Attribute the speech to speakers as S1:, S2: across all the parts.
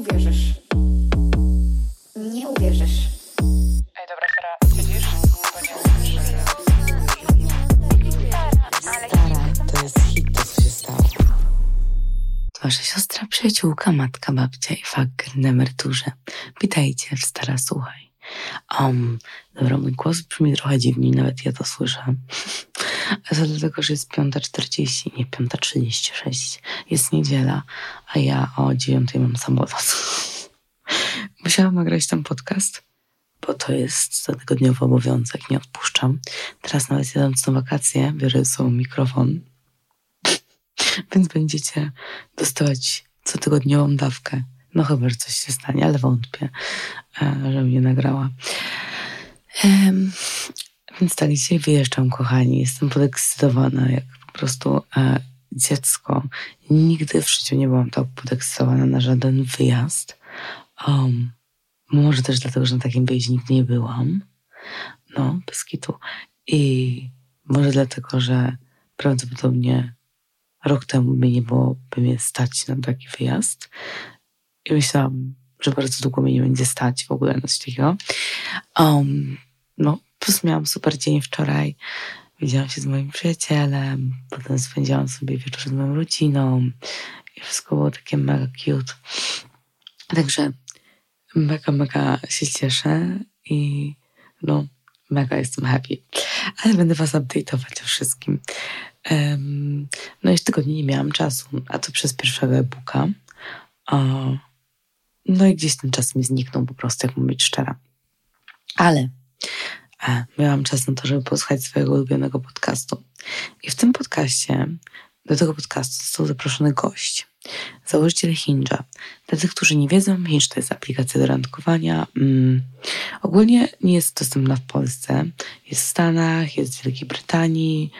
S1: uwierzysz. Nie uwierzysz.
S2: Ej, dobra, Sara, siedzisz? Bo nie
S3: Stara, to jest hit, to co się stało. Wasza siostra, przyjaciółka, matka, babcia i faker na emeryturze. Witajcie w Stara Słuchaj. Um, dobra, mój głos brzmi trochę dziwnie, nawet ja to słyszę. A to dlatego, że jest 5.40, nie 5.36. Jest niedziela, a ja o 9.00 mam samolot. Musiałam nagrać ten podcast, bo to jest cotygodniowy obowiązek, nie odpuszczam. Teraz nawet jadąc na wakacje, biorę ze sobą mikrofon, więc będziecie dostawać cotygodniową dawkę. No chyba, że coś się stanie, ale wątpię, e, że mnie nagrała. Em, więc tak, dzisiaj wyjeżdżam, kochani. Jestem podekscytowana, jak po prostu e, dziecko. Nigdy w życiu nie byłam tak podekscytowana na żaden wyjazd. Um, może też dlatego, że na takim wyjeździe nigdy nie byłam. No, bez kitu. I może dlatego, że prawdopodobnie rok temu by nie byłoby mnie stać na taki wyjazd. I myślałam, że bardzo długo mnie nie będzie stać w ogóle na coś takiego. Um, no, plus miałam super dzień wczoraj. Widziałam się z moim przyjacielem, potem spędziłam sobie wieczór z moją rodziną i wszystko było takie mega cute. Także mega, mega się cieszę i no, mega jestem happy. Ale będę was update'ować o wszystkim. Um, no jeszcze tygodnie nie miałam czasu, a to przez pierwszego e-booka. No i gdzieś ten czas mi zniknął po prostu, jak być szczera. Ale miałam czas na to, żeby posłuchać swojego ulubionego podcastu. I w tym podcaście, do tego podcastu został zaproszony gość, założyciel Hinge'a. Dla tych, którzy nie wiedzą, Hinge to jest aplikacja do randkowania. Mm, ogólnie nie jest dostępna w Polsce. Jest w Stanach, jest w Wielkiej Brytanii,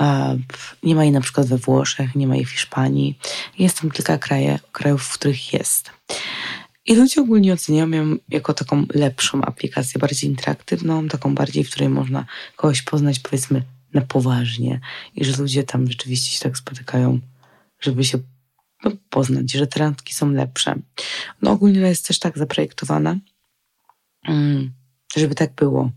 S3: e, nie ma jej na przykład we Włoszech, nie ma jej w Hiszpanii. Jest tam kilka kraje, krajów, w których jest. I ludzie ogólnie oceniają ją jako taką lepszą aplikację, bardziej interaktywną, taką bardziej, w której można kogoś poznać, powiedzmy, na poważnie. I że ludzie tam rzeczywiście się tak spotykają, żeby się no, poznać, że te randki są lepsze. No ogólnie jest też tak zaprojektowana, mm, żeby tak było.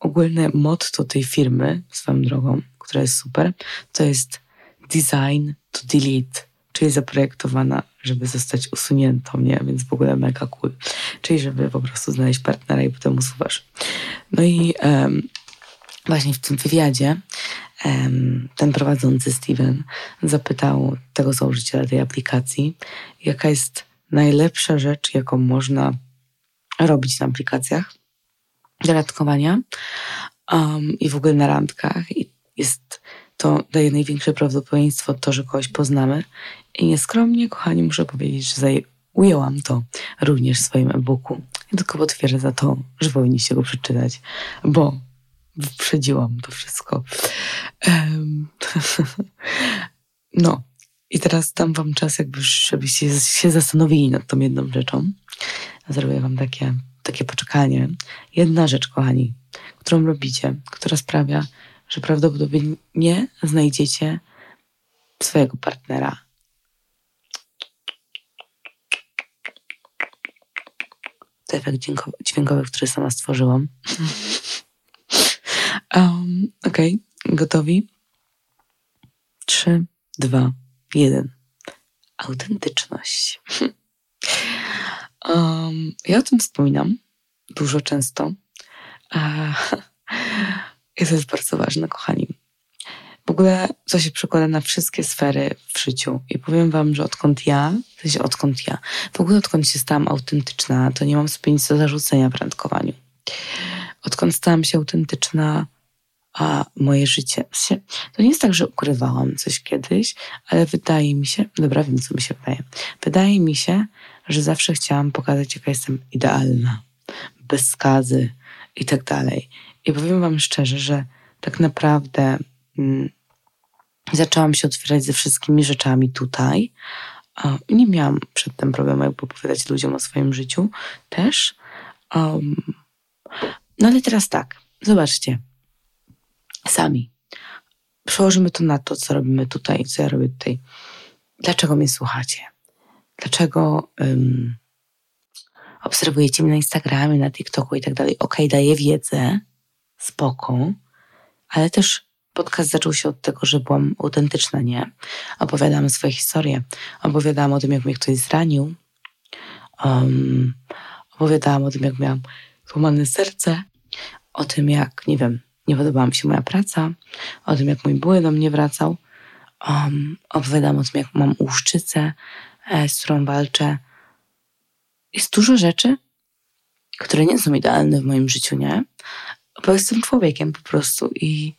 S3: Ogólne motto tej firmy, swoją drogą, która jest super, to jest design to delete, czyli zaprojektowana, żeby zostać usuniętą, nie? Więc w ogóle mega cool. Czyli żeby po prostu znaleźć partnera i potem usuwasz. No i um, właśnie w tym wywiadzie um, ten prowadzący Steven zapytał tego założyciela tej aplikacji, jaka jest najlepsza rzecz, jaką można robić na aplikacjach do randkowania um, i w ogóle na randkach. I jest to daje największe prawdopodobieństwo to, że kogoś poznamy. I nieskromnie, kochani, muszę powiedzieć, że ujęłam to również w swoim e-booku. I tylko potwierdza to, że powinniście go przeczytać, bo wyprzedziłam to wszystko. Um, no. I teraz dam wam czas, jakby, żebyście się zastanowili nad tą jedną rzeczą. Zrobię wam takie, takie poczekanie. Jedna rzecz, kochani, którą robicie, która sprawia, że prawdopodobnie nie znajdziecie swojego partnera. Efekt dźwiękowy, który sama stworzyłam. Um, Okej, okay. gotowi? Trzy, dwa, jeden. Autentyczność. Um, ja o tym wspominam dużo, często. Uh, jest bardzo ważne, kochani. W ogóle to się przekłada na wszystkie sfery w życiu. I powiem wam, że odkąd ja, w sensie odkąd ja, w ogóle odkąd się stałam autentyczna, to nie mam sobie nic do zarzucenia w randkowaniu. Odkąd stałam się autentyczna, a moje życie. To nie jest tak, że ukrywałam coś kiedyś, ale wydaje mi się, dobra, wiem, co mi się wydaje. Wydaje mi się, że zawsze chciałam pokazać, jaka jestem idealna, bez skazy i tak dalej. I powiem Wam szczerze, że tak naprawdę mm, zaczęłam się otwierać ze wszystkimi rzeczami tutaj. Nie miałam przedtem problemu, jakby opowiadać ludziom o swoim życiu też. Um, no ale teraz tak, zobaczcie. Sami. Przełożymy to na to, co robimy tutaj, co ja robię tutaj. Dlaczego mnie słuchacie? Dlaczego um, obserwujecie mnie na Instagramie, na TikToku i tak dalej. Okej, daję wiedzę, spoko, ale też podcast zaczął się od tego, że byłam autentyczna, nie? Opowiadałam swoje historie, opowiadałam o tym, jak mnie ktoś zranił, um, opowiadałam o tym, jak miałam złamane serce, o tym, jak, nie wiem, nie podobała mi się moja praca, o tym, jak mój były do mnie wracał, um, opowiadam o tym, jak mam łuszczycę, e, z którą walczę. Jest dużo rzeczy, które nie są idealne w moim życiu, nie? Bo jestem człowiekiem po prostu i,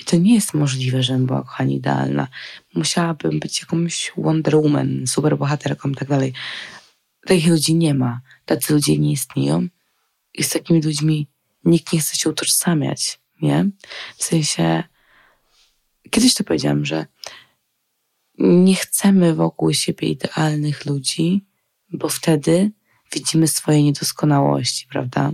S3: i to nie jest możliwe, żebym była, kochani, idealna. Musiałabym być jakąś Wonder Woman, superbohaterką i tak dalej. Takich ludzi nie ma. Tacy ludzie nie istnieją. I z takimi ludźmi nikt nie chce się utożsamiać, nie? W sensie, kiedyś to powiedziałam, że nie chcemy wokół siebie idealnych ludzi, bo wtedy widzimy swoje niedoskonałości, prawda?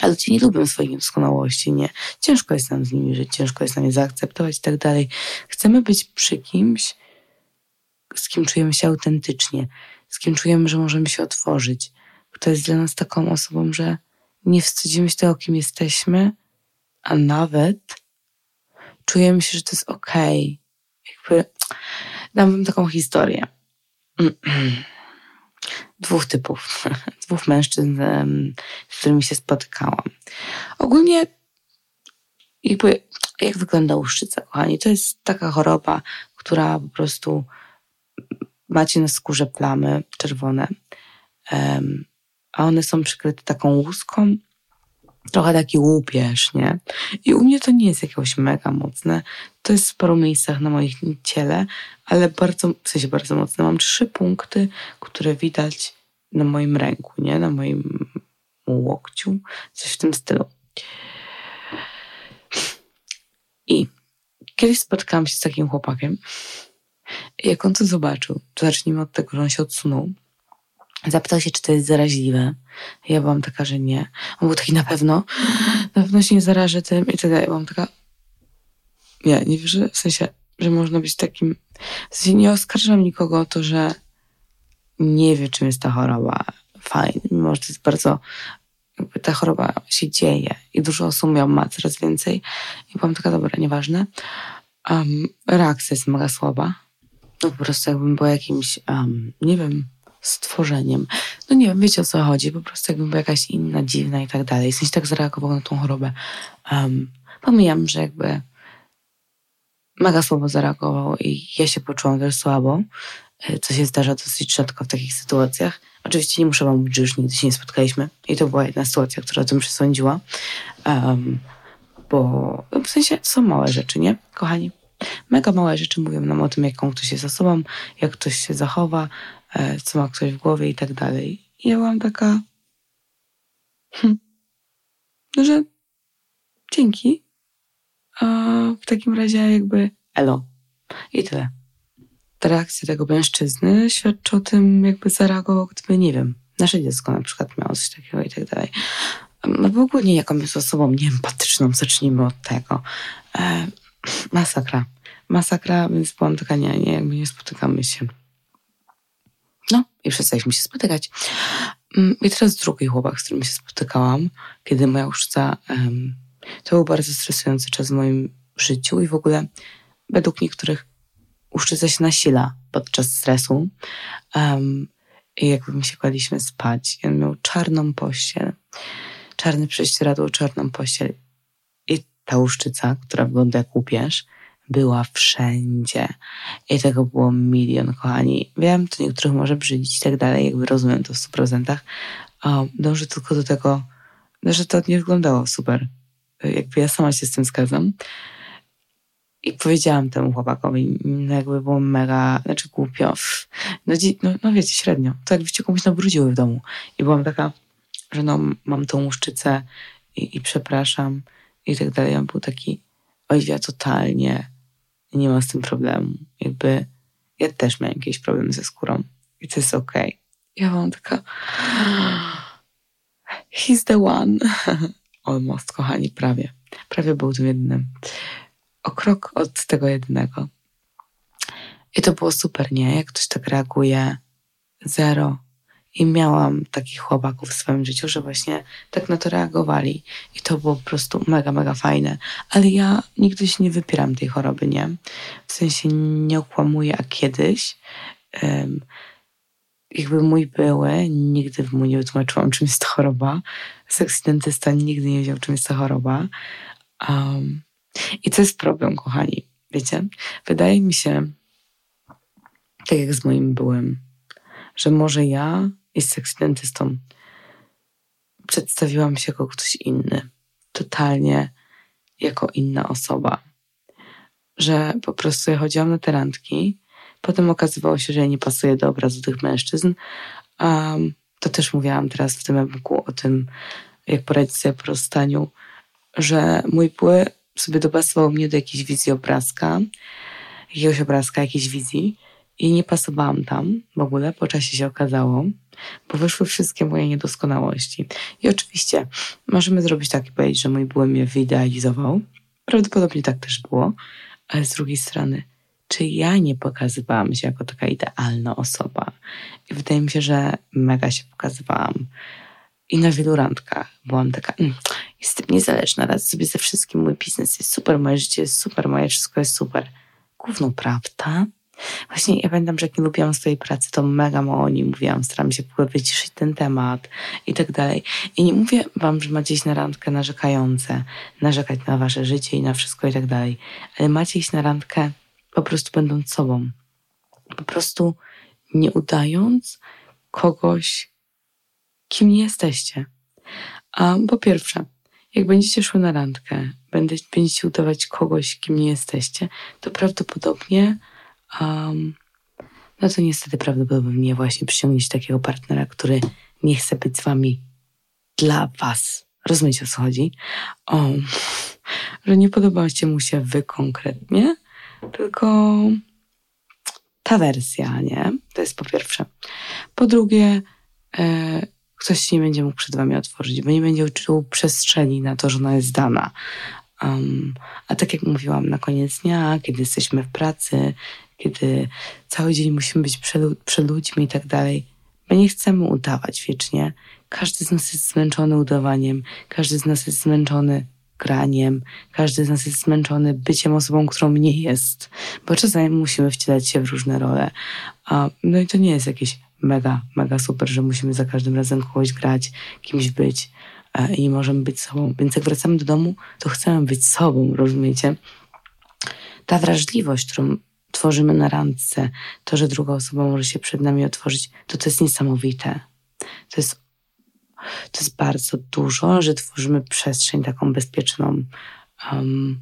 S3: A ludzie nie lubią swoich niedoskonałości, nie. Ciężko jest nam z nimi żyć, ciężko jest nam je zaakceptować i tak dalej. Chcemy być przy kimś, z kim czujemy się autentycznie, z kim czujemy, że możemy się otworzyć, kto jest dla nas taką osobą, że nie wstydzimy się tego, kim jesteśmy, a nawet czujemy się, że to jest okej. Okay. Jakby dam wam taką historię. Dwóch typów, dwóch mężczyzn, z którymi się spotykałam. Ogólnie jakby, jak wygląda łuszczyca, kochani? To jest taka choroba, która po prostu macie na skórze plamy czerwone, a one są przykryte taką łuską, trochę taki łupież, nie? I u mnie to nie jest jakoś mega mocne. To jest w paru miejscach na moim ciele, ale bardzo, w sensie bardzo mocne. Mam trzy punkty, które widać na moim ręku, nie? Na moim łokciu, coś w tym stylu. I kiedyś spotkałam się z takim chłopakiem. Jak on to zobaczył, to zacznijmy od tego, że on się odsunął Zapytał się, czy to jest zaraźliwe. Ja byłam taka, że nie. On był taki na pewno, na pewno się nie zarażę tym i tak dalej. Byłam taka, nie, nie wierzę, w sensie, że można być takim, w sensie nie oskarżam nikogo o to, że nie wie, czym jest ta choroba. Fajnie, mimo że to jest bardzo, ta choroba się dzieje i dużo osób ją ma coraz więcej. I byłam taka, dobra, nieważne. Um, reakcja jest mega słaba. No po prostu jakbym była jakimś, um, nie wiem, stworzeniem. No nie wiem, wiecie o co chodzi, po prostu jakby była jakaś inna, dziwna i tak dalej. W sensie tak zareagował na tą chorobę. Um, pomijam, że jakby mega słabo zareagował i ja się poczułam też słabo, e, co się zdarza dosyć rzadko w takich sytuacjach. Oczywiście nie muszę wam mówić, że już nigdy się nie spotkaliśmy i to była jedna sytuacja, która o tym przesądziła, um, bo w sensie są małe rzeczy, nie, kochani? Mega małe rzeczy mówią nam o tym, jaką ktoś jest osobą, jak ktoś się zachowa, E, co ma ktoś w głowie i tak dalej. I ja byłam taka, hm, no, że dzięki. W takim razie jakby elo. I tyle. Reakcja tego mężczyzny świadczy o tym, jakby zareagował, gdyby, nie wiem, nasze dziecko na przykład miało coś takiego i tak dalej. No w ogóle jaką jest osobą nieempatyczną, zacznijmy od tego. E, masakra. Masakra, więc byłam taka, nie, nie, jakby nie spotykamy się. No i przestaliśmy się spotykać. Mm, I teraz drugi chłopak, z którym się spotykałam, kiedy moja uszca, um, to był bardzo stresujący czas w moim życiu i w ogóle według niektórych uszczyca się nasila podczas stresu. Um, I jakby my się kładliśmy spać, i on miał czarną pościel, czarne prześcieradło, czarną pościel. I ta uszczyca, która wygląda jak łupież, była wszędzie. I tego było milion, kochani. Wiem, to niektórych może brzydzić i tak dalej, jakby rozumiem to w 100%. Um, dążę tylko do tego, że to nie wyglądało super. Jakby ja sama się z tym zgadzam. I powiedziałam temu chłopakowi, no jakby było mega, znaczy głupio. No, no, no wiecie, średnio. To jakby cię komuś nabrudziły w domu. I byłam taka, że no mam tą łuszczycę i, i przepraszam i tak dalej. On był taki, ja totalnie nie ma z tym problemu. Jakby ja też miałam jakieś problemy ze skórą i to jest okej. Okay. Ja mam taka he's the one. Almost, kochani, prawie. Prawie był tym jedynym. O krok od tego jednego. I to było super, nie? Jak ktoś tak reaguje, zero. I miałam takich chłopaków w swoim życiu, że właśnie tak na to reagowali. I to było po prostu mega, mega fajne. Ale ja nigdy się nie wypieram tej choroby, nie? W sensie nie okłamuję, a kiedyś um, jakby mój były nigdy mu nie wytłumaczyłam, czym jest to choroba. Seksdentysta nigdy nie wiedział, czym jest to choroba. Um, I to jest problem, kochani. Wiecie? Wydaje mi się, tak jak z moim byłem, że może ja i z seksydentystą przedstawiłam się jako ktoś inny. Totalnie jako inna osoba. Że po prostu ja chodziłam na te randki, potem okazywało się, że ja nie pasuję do obrazu tych mężczyzn. Um, to też mówiłam teraz w tym e-booku o tym, jak poradzić sobie po rozstaniu, że mój były sobie dopasował mnie do jakiejś wizji obrazka, jakiegoś obrazka, jakiejś wizji i nie pasowałam tam w ogóle, po czasie się okazało, bo wyszły wszystkie moje niedoskonałości. I oczywiście możemy zrobić tak i powiedzieć, że mój były mnie wyidealizował. Prawdopodobnie tak też było, ale z drugiej strony, czy ja nie pokazywałam się jako taka idealna osoba? I wydaje mi się, że mega się pokazywałam. I na wielu randkach byłam taka, mm, jestem niezależna, radzę sobie ze wszystkim, mój biznes jest super, moje życie jest super, moje wszystko jest super. Główną prawda? Właśnie ja pamiętam, że jak nie lubiłam swojej pracy, to mega mało o niej mówiłam, staram się wyciszyć ten temat i tak dalej. I nie mówię wam, że macie iść na randkę narzekające, narzekać na wasze życie i na wszystko i tak dalej, ale macie iść na randkę po prostu będąc sobą. Po prostu nie udając kogoś, kim nie jesteście. A po pierwsze, jak będziecie szły na randkę, będziecie udawać kogoś, kim nie jesteście, to prawdopodobnie, um, no to niestety prawdopodobnie właśnie przyciągniecie takiego partnera, który nie chce być z wami dla was. Rozumiecie o co chodzi? Um, że nie podobacie mu się wy konkretnie, tylko ta wersja, nie? To jest po pierwsze. Po drugie, e, ktoś się nie będzie mógł przed wami otworzyć, bo nie będzie czuł przestrzeni na to, że ona jest dana. Um, a tak jak mówiłam, na koniec dnia, kiedy jesteśmy w pracy, kiedy cały dzień musimy być przed, przed ludźmi i tak dalej, my nie chcemy udawać wiecznie. Każdy z nas jest zmęczony udawaniem, każdy z nas jest zmęczony graniem, każdy z nas jest zmęczony byciem osobą, którą nie jest, bo czasami musimy wcielać się w różne role. No i to nie jest jakieś mega, mega super, że musimy za każdym razem kogoś grać, kimś być e, i możemy być sobą. Więc jak wracamy do domu, to chcemy być sobą, rozumiecie? Ta wrażliwość, którą tworzymy na randce, to, że druga osoba może się przed nami otworzyć, to to jest niesamowite. To jest, to jest bardzo dużo, że tworzymy przestrzeń taką bezpieczną. Um,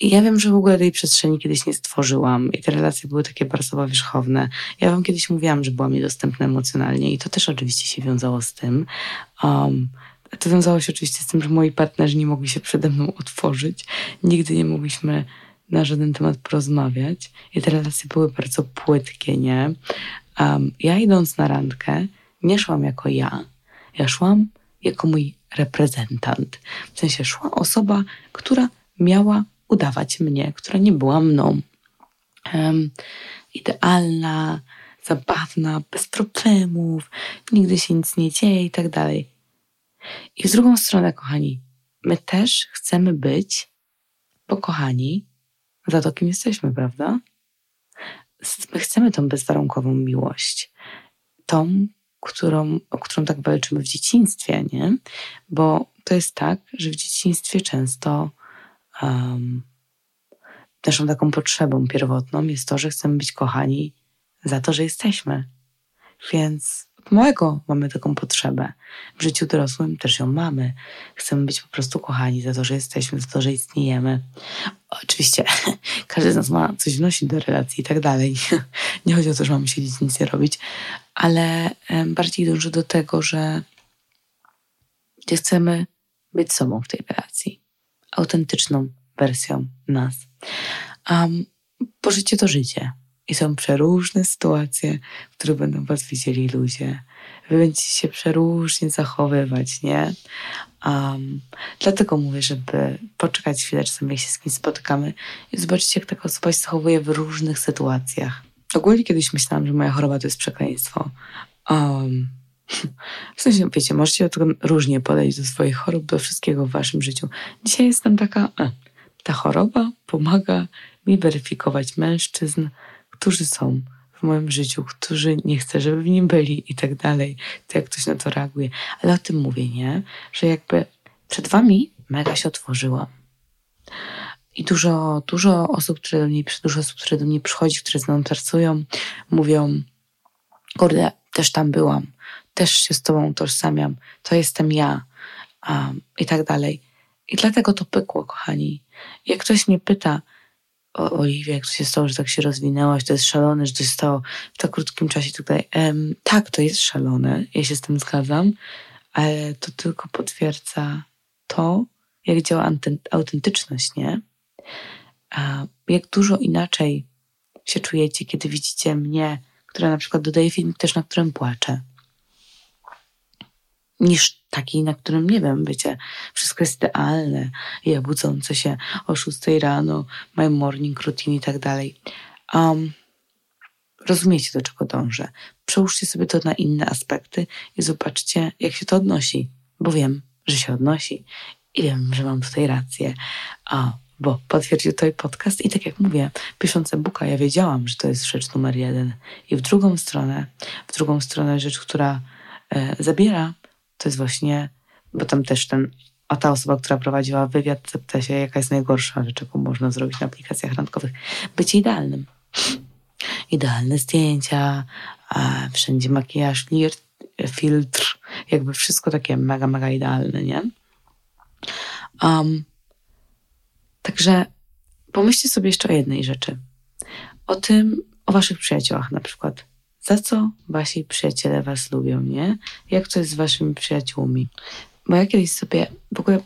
S3: i ja wiem, że w ogóle tej przestrzeni kiedyś nie stworzyłam i te relacje były takie bardzo powierzchowne. Ja wam kiedyś mówiłam, że byłam niedostępna emocjonalnie i to też oczywiście się wiązało z tym. Um, to wiązało się oczywiście z tym, że moi partnerzy nie mogli się przede mną otworzyć. Nigdy nie mogliśmy na żaden temat porozmawiać i te relacje były bardzo płytkie, nie? Um, ja idąc na randkę, nie szłam jako ja, ja szłam jako mój reprezentant. W sensie szła osoba, która miała udawać mnie, która nie była mną. Um, idealna, zabawna, bez problemów, nigdy się nic nie dzieje i tak dalej. I z drugą stronę, kochani, my też chcemy być pokochani za to, kim jesteśmy, prawda? My chcemy tą bezwarunkową miłość. Tą, którą, o którą tak walczymy w dzieciństwie, nie? Bo to jest tak, że w dzieciństwie często um, naszą taką potrzebą pierwotną jest to, że chcemy być kochani za to, że jesteśmy. Więc małego mamy taką potrzebę. W życiu dorosłym też ją mamy. Chcemy być po prostu kochani za to, że jesteśmy, za to, że istniejemy. Oczywiście każdy z nas ma coś wnosić do relacji i tak dalej. Nie chodzi o to, że mamy siedzieć nic nie robić, ale bardziej dąży do tego, że chcemy być sobą w tej relacji. Autentyczną wersją nas. Um, bo życie to życie. I są przeróżne sytuacje, w których będą was widzieli ludzie. Wy będziecie się przeróżnie zachowywać, nie? Um, dlatego mówię, żeby poczekać chwilę, czasami jak się z kimś spotykamy i zobaczyć, jak taka osoba się zachowuje w różnych sytuacjach. Ogólnie kiedyś myślałam, że moja choroba to jest przekleństwo, Um, w sensie, wiecie, możecie różnie podejść do swoich chorób, do wszystkiego w waszym życiu. Dzisiaj jestem taka, ta choroba pomaga mi weryfikować mężczyzn, którzy są w moim życiu, którzy nie chcę, żeby w nim byli i tak dalej. To jak ktoś na to reaguje. Ale o tym mówię, nie? Że jakby przed wami mega się otworzyłam. I dużo, dużo osób, które do mnie, dużo osób, które do mnie przychodzi, które z mną pracują, mówią, kurde, też tam byłam, też się z tobą utożsamiam, to jestem ja um, i tak dalej. I dlatego to pykło, kochani. Jak ktoś mnie pyta, o Oliwie, jak to się stało, że tak się rozwinęłaś, to jest szalone, że to się stało w tak krótkim czasie tutaj. Um, tak, to jest szalone, ja się z tym zgadzam, ale to tylko potwierdza to, jak działa autentyczność, nie? A jak dużo inaczej się czujecie, kiedy widzicie mnie, która na przykład dodaje film też, na którym płaczę, niż taki, na którym, nie wiem, wiecie, wszystko jest idealne, ja budzące się o 6 rano, my morning routine i tak dalej. Um, rozumiecie, do czego dążę. Przełóżcie sobie to na inne aspekty i zobaczcie, jak się to odnosi, bo wiem, że się odnosi i wiem, że mam tutaj rację. A, bo potwierdził to i podcast i tak jak mówię, pisząc e-booka, ja wiedziałam, że to jest rzecz numer jeden. I w drugą stronę, w drugą stronę rzecz, która e, zabiera, to jest właśnie, bo tam też ten, a ta osoba, która prowadziła wywiad, zapyta się, jaka jest najgorsza rzecz, jaką można zrobić na aplikacjach randkowych. Być idealnym. Idealne zdjęcia, wszędzie makijaż, filtr, jakby wszystko takie mega, mega idealne, nie? Um, także pomyślcie sobie jeszcze o jednej rzeczy. O tym, o waszych przyjaciołach na przykład. Za co wasi przyjaciele was lubią, nie? Jak to jest z waszymi przyjaciółmi? Bo ja kiedyś sobie, w ogóle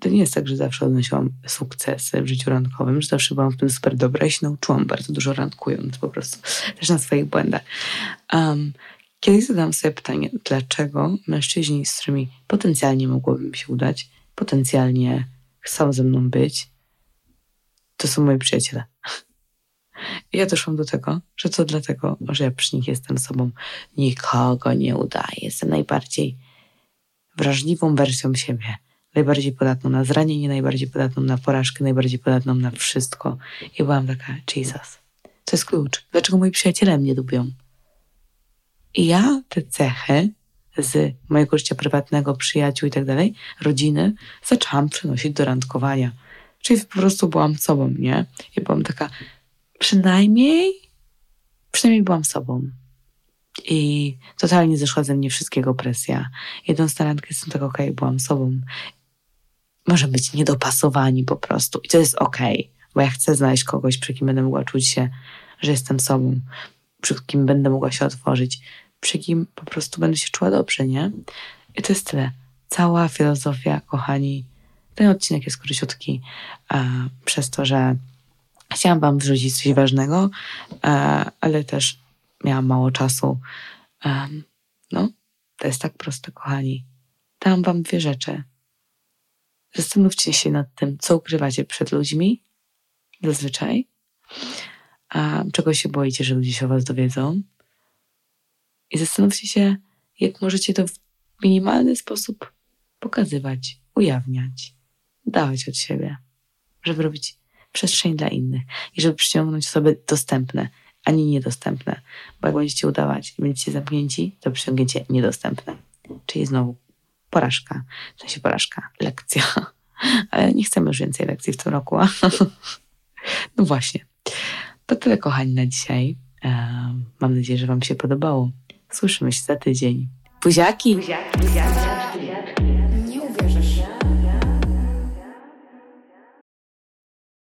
S3: to nie jest tak, że zawsze odnosiłam sukcesy w życiu randkowym, że zawsze byłam w tym super dobra i się nauczyłam bardzo dużo randkując po prostu, też na swoich błędach. Um, kiedyś zadałam sobie pytanie, dlaczego mężczyźni, z którymi potencjalnie mogłoby mi się udać, potencjalnie chcą ze mną być, to są moi przyjaciele. I ja doszłam do tego, że to dlatego, że ja przy nich jestem sobą. Nikogo nie udaję. Jestem najbardziej wrażliwą wersją siebie. Najbardziej podatną na zranienie, najbardziej podatną na porażkę, najbardziej podatną na wszystko. I byłam taka, Jesus, to jest klucz. Dlaczego moi przyjaciele mnie lubią? I ja te cechy z mojego życia prywatnego, przyjaciół i tak dalej, rodziny, zaczęłam przenosić do randkowania. Czyli po prostu byłam sobą, nie? I byłam taka, przynajmniej, przynajmniej byłam sobą. I totalnie zeszła ze mnie wszystkiego presja. Jedną na randkę jestem tak okej, okay, byłam sobą. Może być niedopasowani po prostu. I to jest okej, okay, bo ja chcę znaleźć kogoś, przy kim będę mogła czuć się, że jestem sobą, przy kim będę mogła się otworzyć, przy kim po prostu będę się czuła dobrze, nie? I to jest tyle. Cała filozofia, kochani. Ten odcinek jest króciutki, a, przez to, że chciałam Wam wrzucić coś ważnego, a, ale też miałam mało czasu. No, to jest tak proste, kochani. Dam Wam dwie rzeczy. Zastanówcie się nad tym, co ukrywacie przed ludźmi zazwyczaj, czego się boicie, że ludzie się o Was dowiedzą i zastanówcie się, jak możecie to w minimalny sposób pokazywać, ujawniać, dawać od siebie, żeby robić przestrzeń dla innych i żeby przyciągnąć osoby dostępne, a nie niedostępne. Bo jak będziecie udawać i będziecie zamknięci, to przyciągniecie niedostępne. Czyli znowu porażka, w sensie porażka, lekcja. Ale nie chcemy już więcej lekcji w tym roku. A? No właśnie. To tyle, kochani, na dzisiaj. Mam nadzieję, że Wam się podobało. Słyszymy się za tydzień. Buziaki! Buziaki, buziaki.